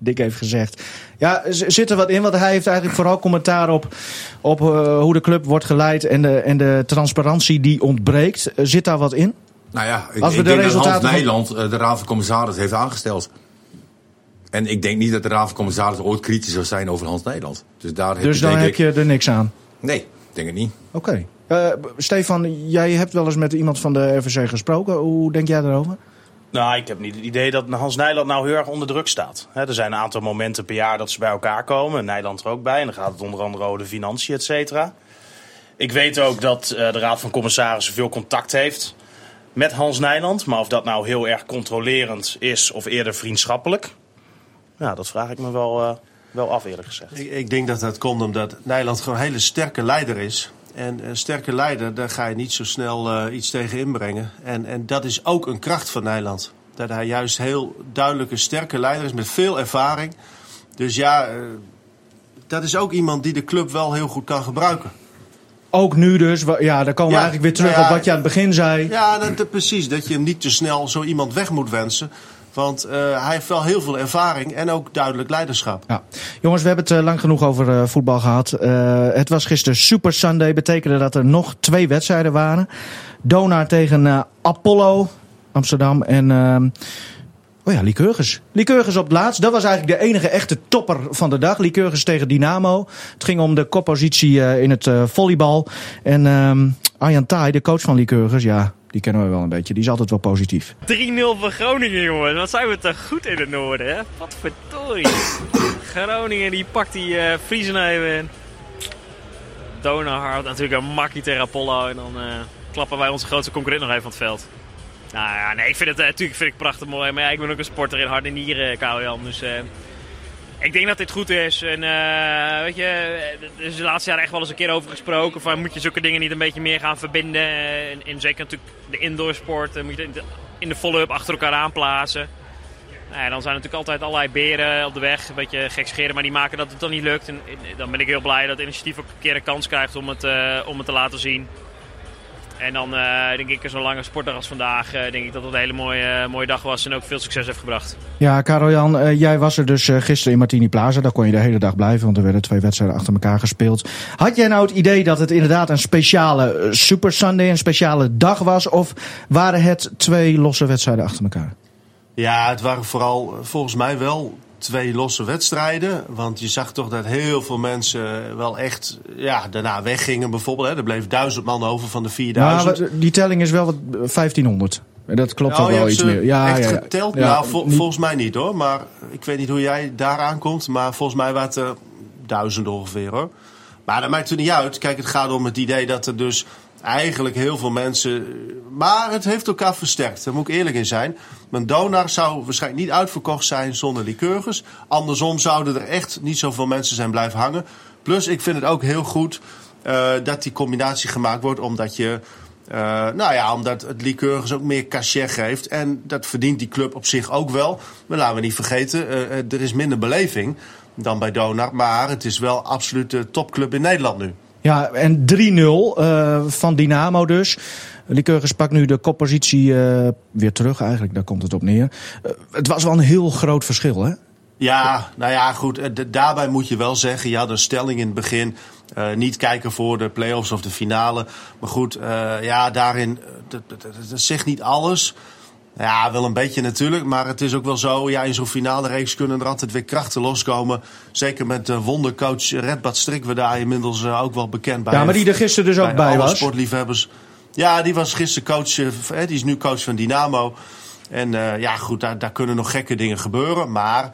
Speaker 2: Dick heeft gezegd. Ja, zit er wat in? Want hij heeft eigenlijk vooral commentaar op, op eh, hoe de club wordt geleid en de, en de transparantie die ontbreekt. Zit daar wat in?
Speaker 4: Nou ja, ik,
Speaker 2: Als we
Speaker 4: ik
Speaker 2: de
Speaker 4: denk dat Hans
Speaker 2: van-
Speaker 4: Nijland eh, de Raad van Commissarissen heeft aangesteld. En ik denk niet dat de Raad van Commissarissen ooit kritisch zou zijn over Hans Nijland. Dus daar heb
Speaker 2: Dus
Speaker 4: je
Speaker 2: dan
Speaker 4: denk
Speaker 2: heb
Speaker 4: ik...
Speaker 2: je er niks aan.
Speaker 4: Nee, ik denk het niet.
Speaker 2: Oké. Eh, Stefan, jij hebt wel eens met iemand van de RVC gesproken. Hoe denk jij daarover?
Speaker 3: Nou, ik heb niet het idee dat Hans Nijland nou heel erg onder druk staat. Hè, er zijn een aantal momenten per jaar dat ze bij elkaar komen. Nijland er ook bij. En dan gaat het onder andere over de financiën, et cetera. Ik weet ook dat eh, de Raad van Commissarissen veel contact heeft met Hans Nijland. Maar of dat nou heel erg controlerend is of eerder vriendschappelijk... Ja, dat vraag ik me wel, eh, wel af eerlijk gezegd.
Speaker 5: Ik, ik denk dat dat komt omdat Nederland gewoon een hele sterke leider is. En een sterke leider, daar ga je niet zo snel eh, iets tegen inbrengen. En, en dat is ook een kracht van Nederland. Dat hij juist heel duidelijk een sterke leider is met veel ervaring. Dus ja, eh, dat is ook iemand die de club wel heel goed kan gebruiken.
Speaker 2: Ook nu dus. Ja, dan komen we eigenlijk weer terug
Speaker 5: nou
Speaker 2: op wat je aan het begin zei.
Speaker 5: Ja, dat, precies. Dat je hem niet te snel zo iemand weg moet wensen. Want eh, hij heeft wel heel veel ervaring en ook duidelijk leiderschap.
Speaker 2: Ja. Jongens, we hebben het eh, lang genoeg over eh, voetbal gehad. Eh, het was gisteren Super Sunday. Betekende dat er nog twee wedstrijden waren. Donar tegen Apollo Amsterdam. En ehm, oh ja, Lycurgus. Lycurgus op het laatst. Dat was eigenlijk de enige echte topper van de dag. Lycurgus tegen Dynamo. Het ging om de koppositie eh, in het eh, volleybal. En ehm Arjan de coach van Lycurgus, ja, die kennen we wel een beetje. Die is altijd wel positief.
Speaker 9: 3-0 voor Groningen, jongen. Wat zijn we toch goed in het noorden, hè? Wat verdorie. Groningen die pakt die eh Friesen even in. Donauhard natuurlijk een makkie tegen Apollo. En dan klappen wij onze grootste concurrent nog even van het veld. Nou ja, nee, ik vind het eh, natuurlijk vind ik prachtig mooi. Maar ja, ik ben ook een sporter in hart en nieren, KWL. Dus eh, ik denk dat dit goed is. En eh, weet je, er is de laatste jaren echt wel eens een keer over gesproken. Van moet je zulke dingen niet een beetje meer gaan verbinden? Eh, En, zeker natuurlijk de indoorsport. eh, Moet je in de, follow-up achter elkaar aanplaatsen. Nou dan zijn natuurlijk altijd allerlei beren op de weg. Een beetje gekscheren, maar die maken dat het dan niet lukt. En, dan ben ik heel blij dat het initiatief ook een keer een kans krijgt om het, eh, om het te laten zien. En dan eh, denk ik, zo'n lange sportdag als vandaag, eh, denk ik dat het een hele mooie, eh, mooie dag was en ook veel succes heeft gebracht.
Speaker 2: Ja, Karel-Jan, eh, jij was er dus eh, gisteren in Martini Plaza. Daar kon je de hele dag blijven, want er werden twee wedstrijden achter elkaar gespeeld. Had jij nou het idee dat het inderdaad een speciale Super Sunday, een speciale dag was? Of waren het twee losse wedstrijden achter elkaar?
Speaker 5: Ja, het waren vooral volgens mij wel twee losse wedstrijden. Want je zag toch dat heel veel mensen wel echt ja, daarna weggingen bijvoorbeeld. Hè. Er bleef duizend man over van de 4000.
Speaker 2: Nou, die telling is wel wat eh, 1500. En Dat klopt
Speaker 5: Oh,
Speaker 2: wel iets meer. Ja,
Speaker 5: echt
Speaker 2: ja, ja.
Speaker 5: geteld?
Speaker 2: Ja,
Speaker 5: nou, vol- volgens mij niet hoor. Maar ik weet niet hoe jij daar aankomt. Maar volgens mij waren het er duizend ongeveer hoor. Maar dat maakt er niet uit. Kijk, het gaat om het idee dat er dus eigenlijk heel veel mensen... Maar het heeft elkaar versterkt. Daar moet ik eerlijk in zijn. Mijn donar zou waarschijnlijk niet uitverkocht zijn zonder Lycurgus. Andersom zouden er echt niet zoveel mensen zijn blijven hangen. Plus, ik vind het ook heel goed eh, dat die combinatie gemaakt wordt. Omdat je... eh, nou ja, omdat het Lycurgus ook meer cachet geeft. En dat verdient die club op zich ook wel. Maar laten we niet vergeten, eh, er is minder beleving dan bij Donar. Maar het is wel absoluut de topclub in Nederland nu.
Speaker 2: Ja, en 3-0 eh, van Dynamo dus. Lycurgus pakt nu de koppositie eh, weer terug eigenlijk, daar komt het op neer. Eh, het was wel een heel groot verschil, hè?
Speaker 5: Ja, nou ja, goed. Daarbij moet je wel zeggen, je had een stelling in het begin. niet kijken voor de play-offs of de finale. Maar goed, ja, daarin, dat zegt niet alles. Ja, wel een beetje natuurlijk. Maar het is ook wel zo, ja, in zo'n finale reeks kunnen er altijd weer krachten loskomen. Zeker met de wondercoach Redbad Strik, we daar inmiddels eh, ook wel bekend bij.
Speaker 2: Ja, maar die er gisteren dus ook bij
Speaker 5: alle
Speaker 2: was.
Speaker 5: sportliefhebbers. Ja, die was gisteren coach, eh, die is nu coach van Dynamo. En eh, ja, goed, daar, daar kunnen nog gekke dingen gebeuren. Maar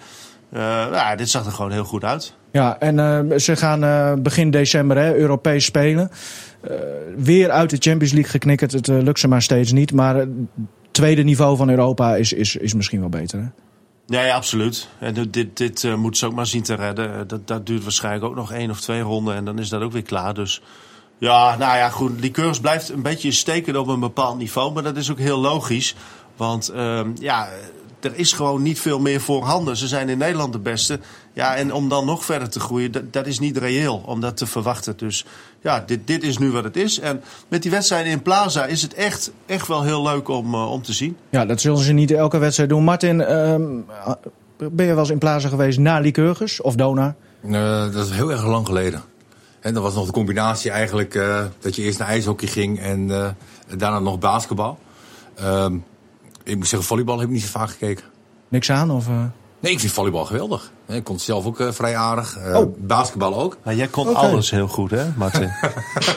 Speaker 5: eh, ja, dit zag er gewoon heel goed uit.
Speaker 2: Ja, en eh, ze gaan eh, begin december hè, Europees spelen. Eh, weer uit de Champions League geknikkerd. Het eh, lukt ze maar steeds niet. Maar tweede niveau van Europa is, is, is misschien wel beter.
Speaker 5: Nee, absoluut. En dit, dit, eh, moeten ze ook maar zien te redden. Eh, Dat, dat duurt waarschijnlijk ook nog één of twee ronden en dan is dat ook weer klaar. Dus ja, nou ja, goed. Liqueurs blijft een beetje steken op een bepaald niveau. Maar dat is ook heel logisch. Want ehm, ja, er is gewoon niet veel meer voorhanden. Ze zijn in Nederland de beste. Ja, en om dan nog verder te groeien, dat, dat is niet reëel om dat te verwachten. Dus ja, dit, dit is nu wat het is. En met die wedstrijden in Plaza is het echt, echt wel heel leuk om, eh, om te zien.
Speaker 2: Ja, dat zullen ze niet elke wedstrijd doen. Martin, ehm, ben je wel eens in Plaza geweest na Lycurgus of Dona?
Speaker 4: Eh, dat is heel erg lang geleden. En dat was nog de combinatie eigenlijk eh, dat je eerst naar ijshockey ging en eh, daarna nog basketbal. Ehm, ik moet zeggen, volleybal heb ik niet zo vaak gekeken.
Speaker 2: Niks aan? Of, eh?
Speaker 4: Nee, ik vind volleybal geweldig. Ik kon het zelf ook eh, vrij aardig. Eh,
Speaker 2: Oh.
Speaker 4: Basketbal ook.
Speaker 5: Maar jij kon alles heel goed, hè, Martin?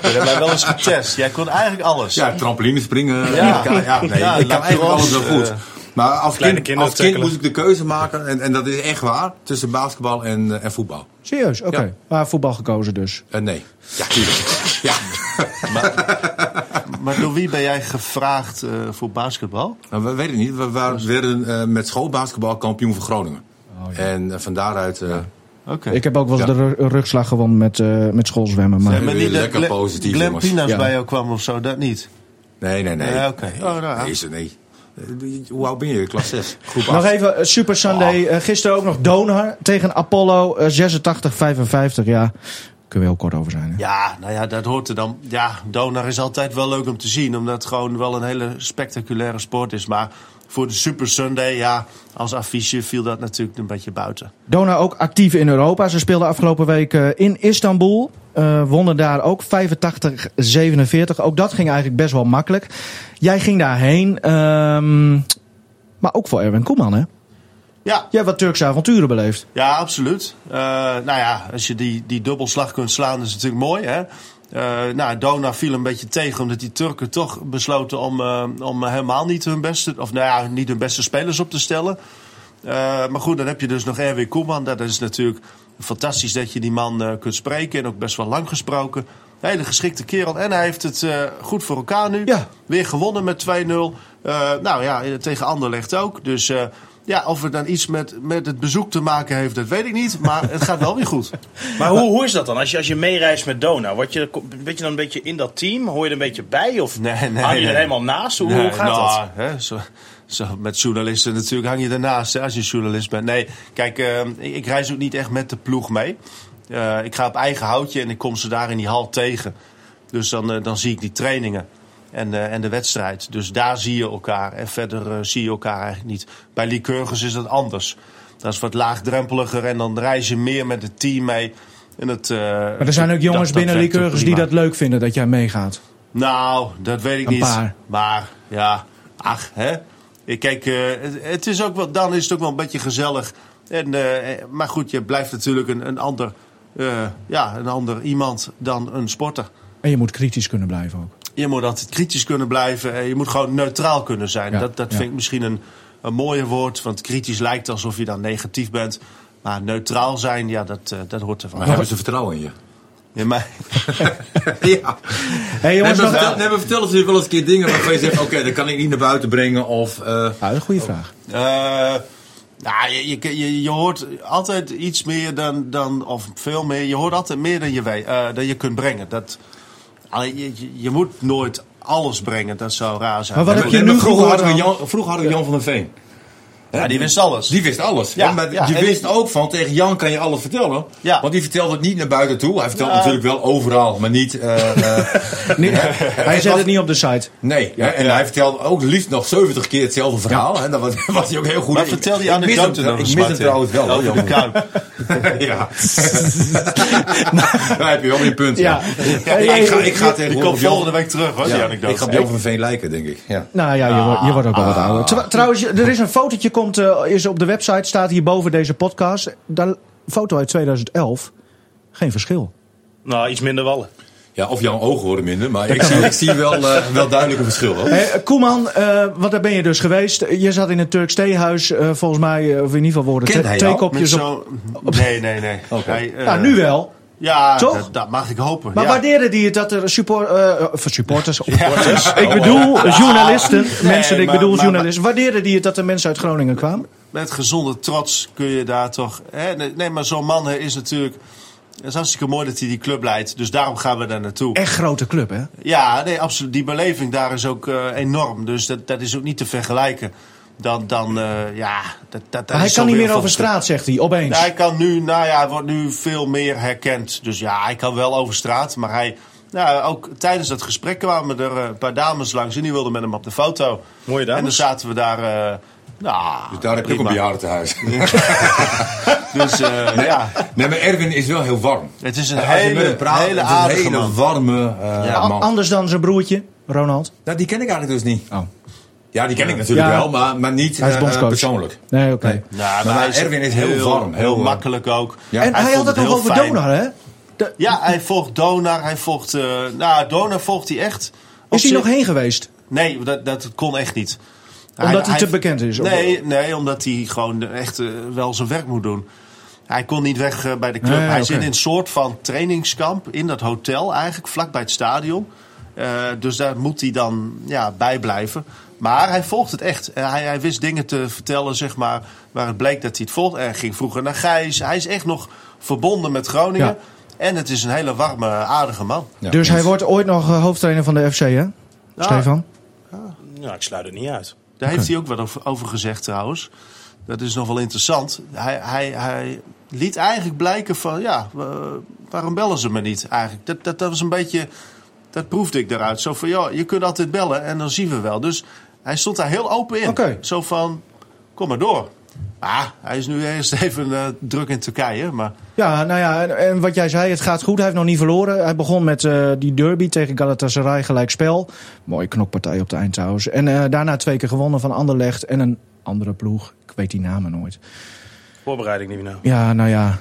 Speaker 5: Hebt mij wel eens getest. Jij kon eigenlijk alles.
Speaker 4: Ja, trampoline springen.
Speaker 5: Ja.
Speaker 4: Ik kan, ja, nee,
Speaker 5: Ja,
Speaker 4: ik kan eigenlijk alles wel goed.
Speaker 5: eh,
Speaker 4: maar als kind, als kind moest ik de keuze maken. En, en dat is echt waar. Tussen basketbal en, eh, en voetbal.
Speaker 2: Serieus? Oké.
Speaker 4: Ja.
Speaker 2: Maar voetbal gekozen dus.
Speaker 4: Eh, nee. Ja, tuurlijk. ja.
Speaker 5: Maar door wie ben jij gevraagd eh, voor basketbal?
Speaker 4: Nou, we weten niet. We waren, werden eh, met schoolbasketbal kampioen van Groningen. En eh, van daaruit... eh,
Speaker 5: Oké.
Speaker 2: Ik heb ook wel eens
Speaker 4: Ja.
Speaker 2: de ru- rugslag gewonnen met, eh, met schoolzwemmen. Maar...
Speaker 5: Ja, maar niet
Speaker 4: lekker
Speaker 5: Glen-
Speaker 4: positief.
Speaker 5: Pinas
Speaker 2: Ja.
Speaker 5: bij jou kwam of zo, dat niet.
Speaker 4: Nee, nee, nee.
Speaker 5: Ja, oké. Oh, nou ja.
Speaker 4: nee, is nee. Hoe oud ben je? Klas 6. Groep 8.
Speaker 2: Nog even Super Sunday. Gisteren ook nog Donar tegen Apollo eh, 86-55. Ja, kunnen we heel kort over zijn. Hè?
Speaker 5: Ja, nou ja, dat hoort er dan. Ja, Donar is altijd wel leuk om te zien, omdat het gewoon wel een hele spectaculaire sport is. Maar voor de Super Sunday, ja, als affiche viel dat natuurlijk een beetje buiten.
Speaker 2: Donar ook actief in Europa. Ze speelden afgelopen week eh, in Istanbul. Eh, wonnen daar ook 85-47. Ook dat ging eigenlijk best wel makkelijk. Jij ging daarheen. ehm, maar ook voor Erwin Koeman, hè?
Speaker 5: Ja,
Speaker 2: Jij hebt wat Turkse avonturen beleefd.
Speaker 5: Ja, absoluut. Eh, nou ja, als je die, die dubbelslag kunt slaan, is natuurlijk mooi. Hè? Eh, nou, Dona viel een beetje tegen omdat die Turken toch besloten om, eh, om helemaal niet hun beste, of nou ja, niet hun beste spelers op te stellen. Maar goed, dan heb je dus nog Erwin Koeman. Dat is natuurlijk fantastisch dat je die man kunt spreken en ook best wel lang gesproken. Een hele geschikte kerel. En hij heeft het goed voor elkaar nu.
Speaker 2: Ja.
Speaker 5: Weer gewonnen met 2-0. Eh, nou ja, tegen Anderlecht ook. Dus ja, of het dan iets met, met het bezoek te maken heeft, dat weet ik niet. Maar het gaat wel weer goed.
Speaker 3: Maar hoe, hoe is dat dan? Als je, als je meereist met Dona, word je, word je dan een beetje in dat team? Hoor je er een beetje bij? Of
Speaker 5: Nee, nee,
Speaker 3: hang je er
Speaker 5: nee.
Speaker 3: helemaal naast? Hoe, hoe gaat
Speaker 5: nou,
Speaker 3: dat?
Speaker 5: Hè, zo, zo, met journalisten natuurlijk hang je ernaast hè, als je journalist bent. Nee, kijk, eh, ik, ik reis ook niet echt met de ploeg mee. Eh, ik ga op eigen houtje en ik kom ze daar in die hal tegen. Dus dan, eh, dan zie ik die trainingen en, eh, en de wedstrijd. Dus daar zie je elkaar. En verder eh, zie je elkaar eigenlijk niet. Bij Lycurgus is dat anders. Dat is wat laagdrempeliger en dan reis je meer met het team mee. En het, eh,
Speaker 2: Maar er zijn ook jongens binnen Lycurgus die dat leuk vinden dat jij meegaat.
Speaker 5: Nou, dat weet ik
Speaker 2: Een
Speaker 5: niet.
Speaker 2: paar.
Speaker 5: Maar ja, ach, hè. Ik Kijk, het, het is ook wel, dan is het ook wel een beetje gezellig. En, maar goed, je blijft natuurlijk een, een, ander, ja, een ander iemand dan een sporter.
Speaker 2: En je moet kritisch kunnen blijven ook.
Speaker 5: Je moet altijd kritisch kunnen blijven. en Je moet gewoon neutraal kunnen zijn.
Speaker 2: Ja,
Speaker 5: dat dat
Speaker 2: ja.
Speaker 5: vind ik misschien een, een mooier woord. Want kritisch lijkt alsof je dan negatief bent. Maar neutraal zijn, ja, dat, eh, dat hoort ervan.
Speaker 4: Maar hebben ze vertrouwen in je?
Speaker 5: Ja, maar,
Speaker 4: ja.
Speaker 2: Hey, jongens,
Speaker 4: Nee, vertel, nee, maar vertel eens wel eens een keer dingen waarvan je zegt... oké, dat kan ik niet naar buiten brengen of... eh,
Speaker 2: Nou, dat is een goede vraag.
Speaker 5: Eh, nou, je, je, je, hoort altijd iets meer dan, dan, of veel meer. Je hoort altijd meer dan je, weet, eh, dan je kunt brengen. Dat, je, je, je moet nooit alles brengen, dat zou raar zijn.
Speaker 2: Maar wat heb je nu
Speaker 4: vroeger
Speaker 2: gehoord
Speaker 4: hadden we? Jan, vroeger hadden we Jan van der Veen.
Speaker 5: Ja, die wist alles.
Speaker 4: Die wist alles.
Speaker 5: Ja,
Speaker 4: Ja, maar
Speaker 5: ja,
Speaker 4: je wist
Speaker 5: die-
Speaker 4: ook van, tegen Jan kan je alles vertellen.
Speaker 5: Ja.
Speaker 4: Want die vertelt het niet naar buiten toe. Hij vertelt
Speaker 5: Ja.
Speaker 4: natuurlijk wel overal, maar niet... eh, eh,
Speaker 2: Nee, hij zet het niet op de site.
Speaker 4: nee, hè, en hij vertelt ook liefst nog 70 keer hetzelfde verhaal. En dat was, was hij ook heel goed.
Speaker 5: Maar
Speaker 4: in.
Speaker 5: vertel die
Speaker 4: Ik mis
Speaker 5: anekdote eens,
Speaker 4: Ik mis
Speaker 5: Martin.
Speaker 4: trouwens wel,
Speaker 5: Over
Speaker 4: Jan
Speaker 5: de
Speaker 4: van
Speaker 5: Kuip.
Speaker 4: Ja. Daar heb je wel weer punt.
Speaker 2: Ja.
Speaker 4: Ja. ik, ga, ik ga
Speaker 5: Die komt volgende week terug, hoor, die anekdote.
Speaker 4: ik ga op Jan van Veen lijken, denk ik. Ja.
Speaker 2: Nou ja, je, wordt- je wordt ook wel wat ouder. Tr- trouwens, er is een fotootje, komt, eh, is op de website, staat hier boven deze podcast. Daar, foto uit 2011. Geen verschil.
Speaker 3: Nou, iets minder wallen.
Speaker 4: Ja, of jouw ogen worden minder, maar ik zie, ik zie wel, eh, wel duidelijk een verschil. Hoor.
Speaker 2: Hey, Koeman, eh, want daar ben je dus geweest. Je zat in het Turks theehuis, eh, volgens mij, of in ieder geval worden
Speaker 4: hij
Speaker 2: twee kopjes op.
Speaker 5: zo... Nee, nee, nee.
Speaker 4: Oké.
Speaker 5: Hij, eh,
Speaker 2: Nou, nu wel.
Speaker 5: Ja,
Speaker 2: Toch?
Speaker 5: Dat, dat mag ik hopen.
Speaker 2: Maar
Speaker 5: ja.
Speaker 2: waardeerde die het dat er support, of supporters, ik bedoel journalisten, mensen, ik bedoel
Speaker 5: maar-
Speaker 2: journalisten. Waardeerde die het dat er mensen uit Groningen kwamen?
Speaker 5: Met gezonde trots kun je daar toch... Hè? Nee, maar zo'n man is natuurlijk... Het is hartstikke mooi dat hij die club leidt. Dus daarom gaan we daar naartoe.
Speaker 2: Echt grote club, hè?
Speaker 5: Ja, nee, absoluut. Die beleving daar is ook eh, enorm. Dus dat, dat is ook niet te vergelijken. Dan, dan eh, ja... Dat, dat,
Speaker 2: Maar hij kan niet meer over straat, zegt hij, opeens.
Speaker 5: Hij kan nu, nou ja, hij wordt nu veel meer herkend. Dus ja, hij kan wel over straat. Maar hij, nou, ook tijdens dat gesprek kwamen er eh, een paar dames langs en die wilden met hem op de foto.
Speaker 3: Mooie dames.
Speaker 5: En dan zaten we daar. eh nou,
Speaker 4: Dus daar heb je ook een bejaardentehuis.
Speaker 5: Dus eh, ja,
Speaker 4: Nee, maar Erwin is wel heel warm.
Speaker 5: het is een
Speaker 4: Als je met
Speaker 5: hele,
Speaker 4: hem praat,
Speaker 5: hele
Speaker 4: een hele
Speaker 5: man.
Speaker 4: warme eh,
Speaker 5: Ja.
Speaker 4: Man.
Speaker 2: Anders dan zijn broertje, Ronald.
Speaker 4: Nou, die ken ik eigenlijk dus niet.
Speaker 2: Oh.
Speaker 4: Ja, die ken ik natuurlijk
Speaker 2: Ja.
Speaker 4: wel, maar, maar niet
Speaker 2: Hij is
Speaker 4: eh,
Speaker 2: bondscoach.
Speaker 4: persoonlijk.
Speaker 2: Nee, oké.
Speaker 4: Nee.
Speaker 5: Ja,
Speaker 4: Maar
Speaker 5: hij
Speaker 4: Erwin is heel warm,
Speaker 5: Heel,
Speaker 4: heel, eh,
Speaker 5: makkelijk ook.
Speaker 4: Ja.
Speaker 2: En hij, had het nog over. Donar, hè? De-
Speaker 5: Ja, hij volgt Donar. Hij volgt. eh nou, Donar volgt hij echt.
Speaker 2: Is hij
Speaker 5: zich-
Speaker 2: nog heen geweest?
Speaker 5: Nee, dat, dat kon echt niet.
Speaker 2: Omdat hij te bekend is, of-
Speaker 5: Nee, nee, omdat hij gewoon echt eh, wel zijn werk moet doen. Hij kon niet weg eh, bij de club.
Speaker 2: Nee,
Speaker 5: hij zit in een soort van trainingskamp in dat hotel eigenlijk, vlakbij het stadion. Eh, dus daar moet hij dan ja, bij blijven. Maar hij volgt het echt. Eh, hij, hij wist dingen te vertellen, zeg maar, waar het bleek dat hij het volgt. Hij ging vroeger naar Gijs. Hij is echt nog verbonden met Groningen.
Speaker 2: Ja.
Speaker 5: En het is een hele warme, aardige man.
Speaker 4: Ja.
Speaker 2: Dus hij wordt ooit nog eh, hoofdtrainer van de FC, hè? Stefan?
Speaker 3: Nou, ik sluit het niet uit.
Speaker 5: Daar heeft hij ook wat over, over gezegd trouwens. Dat is nog wel interessant. Hij, hij, hij liet eigenlijk blijken van, ja, wa- waarom bellen ze me niet eigenlijk? Dat, dat, dat was een beetje, dat proefde ik daaruit. Zo van, ja, je kunt altijd bellen en dan zien we wel. Dus hij stond daar heel open in. Zo van, kom maar door. Ah, hij is nu eerst even eh, druk in Turkije, maar...
Speaker 2: Ja, nou ja, en, en wat jij zei, het gaat goed. Hij heeft nog niet verloren. Hij begon met eh, die derby tegen Galatasaray, gelijk spel. Mooie knokpartij op de eind trouwens. En eh, daarna twee keer gewonnen van Anderlecht en een andere ploeg. Ik weet die namen nooit.
Speaker 3: Voorbereiding niet meer nou.
Speaker 2: Ja, nou ja.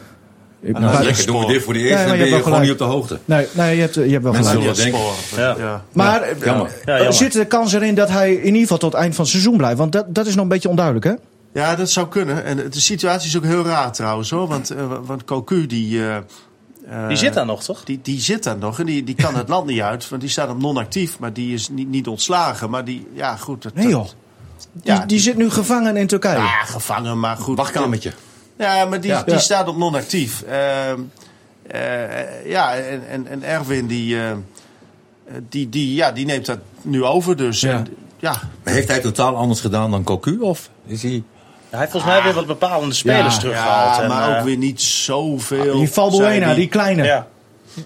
Speaker 2: Ik,
Speaker 5: dat is
Speaker 2: maar-
Speaker 4: Lekker, doen we dit voor de
Speaker 2: Ja,
Speaker 4: eerste,
Speaker 2: maar
Speaker 4: dan
Speaker 2: je
Speaker 4: ben je gewoon niet op de hoogte.
Speaker 2: Nee, nee je, hebt, je hebt wel
Speaker 4: Mensen
Speaker 2: gelijk.
Speaker 5: Ja,
Speaker 4: denken.
Speaker 5: sporen.
Speaker 3: Ja.
Speaker 5: Ja.
Speaker 2: Maar
Speaker 4: jammer.
Speaker 3: Ja,
Speaker 2: eh,
Speaker 3: jammer.
Speaker 2: zit de kans erin dat hij in ieder geval tot het eind van het seizoen blijft? Want dat, dat is nog een beetje onduidelijk, hè?
Speaker 5: Ja, dat zou kunnen. En de situatie is ook heel raar trouwens hoor. Want, eh, want Cocu die... eh,
Speaker 3: Die zit daar nog, toch?
Speaker 5: Die, die zit daar nog en die, die kan het land niet uit. Want die staat op non-actief, maar die is niet, niet ontslagen. Maar die, ja goed. Dat,
Speaker 2: Nee joh. Die,
Speaker 5: Ja,
Speaker 2: die zit nu gevangen in Turkije.
Speaker 5: Ja, gevangen, maar goed.
Speaker 4: Wachtkamertje.
Speaker 5: Ja, maar die,
Speaker 4: Ja.
Speaker 5: die
Speaker 2: Ja.
Speaker 5: staat op non-actief. Ehm, eh, ja, en, en, en Erwin die, eh, die, die, ja, die neemt dat nu over. Dus
Speaker 2: Ja.
Speaker 5: En, ja,
Speaker 4: Maar heeft hij totaal anders gedaan dan Cocu? Of is hij...
Speaker 3: Hij heeft volgens mij weer wat bepalende spelers
Speaker 2: Ja,
Speaker 3: teruggehaald.
Speaker 5: ja,
Speaker 3: en,
Speaker 5: maar
Speaker 3: eh,
Speaker 5: ook weer niet zoveel.
Speaker 2: Die Valbuena, die kleine.
Speaker 3: Ja.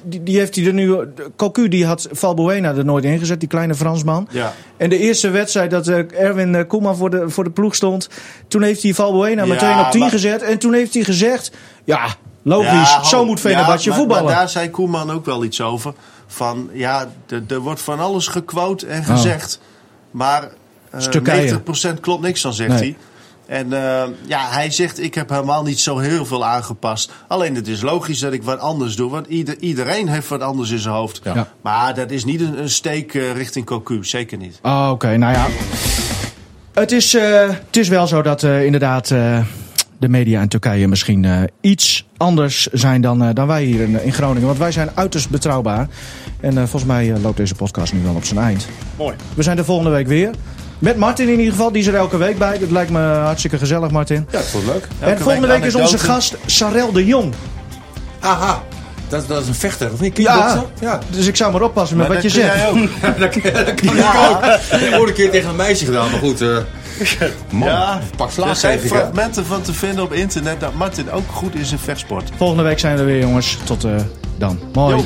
Speaker 2: Die, die heeft hij er nu. Cocu die had Valbuena er nooit ingezet, die kleine Fransman.
Speaker 5: Ja.
Speaker 2: En de eerste wedstrijd dat eh, Erwin eh, Koeman voor de, voor de ploeg stond. Toen heeft hij Valbuena
Speaker 5: Ja,
Speaker 2: meteen op 10
Speaker 5: maar-
Speaker 2: gezet. En toen heeft hij gezegd: Ja, logisch,
Speaker 5: Ja,
Speaker 2: zo
Speaker 5: oh,
Speaker 2: moet Fenerbahce
Speaker 5: ja, maar-
Speaker 2: voetballen.
Speaker 5: Maar daar zei Koeman ook wel iets over. Van ja, er- wordt van alles gequote en
Speaker 2: Oh.
Speaker 5: gezegd. Maar eh
Speaker 2: Is Turkije.
Speaker 5: 90% klopt niks van, zegt
Speaker 2: Nee.
Speaker 5: hij. En eh, ja, hij zegt, ik heb helemaal niet zo heel veel aangepast. Alleen het is logisch dat ik wat anders doe. Want ieder, iedereen heeft wat anders in zijn hoofd.
Speaker 2: Ja.
Speaker 5: Maar dat is niet een, een steek eh, richting Cocu. Zeker niet.
Speaker 2: Oh, Oké, nou ja. Het is, eh, het is wel zo dat eh, inderdaad eh, de media in Turkije misschien eh, iets anders zijn dan, eh, dan wij hier in, in Groningen. Want wij zijn uiterst betrouwbaar. En eh, volgens mij loopt deze podcast nu wel op zijn eind.
Speaker 3: Mooi.
Speaker 2: We zijn de volgende week weer. Met Martin in ieder geval, die is er elke week bij. Dat lijkt me hartstikke gezellig, Martin.
Speaker 4: Ja, dat vond ik leuk.
Speaker 2: en volgende week, is onze gast Sarel de Jong.
Speaker 4: Aha, dat, dat is een vechter, of niet?
Speaker 2: Ja,
Speaker 4: ja.
Speaker 2: dus ik zou maar oppassen met
Speaker 5: Maar
Speaker 2: wat je zegt.
Speaker 5: jij ook.
Speaker 4: dat kan, dat kan ik ook. Ik heb ooit een keer tegen een meisje gedaan, maar goed. eh man,
Speaker 5: Ja,
Speaker 4: pak
Speaker 5: er
Speaker 4: slaag
Speaker 5: zijn
Speaker 4: ik, hè.
Speaker 5: fragmenten van te vinden op internet dat Martin ook goed is in vechtsport.
Speaker 2: Volgende week zijn we er weer, jongens. Tot eh, dan.
Speaker 3: Mooi.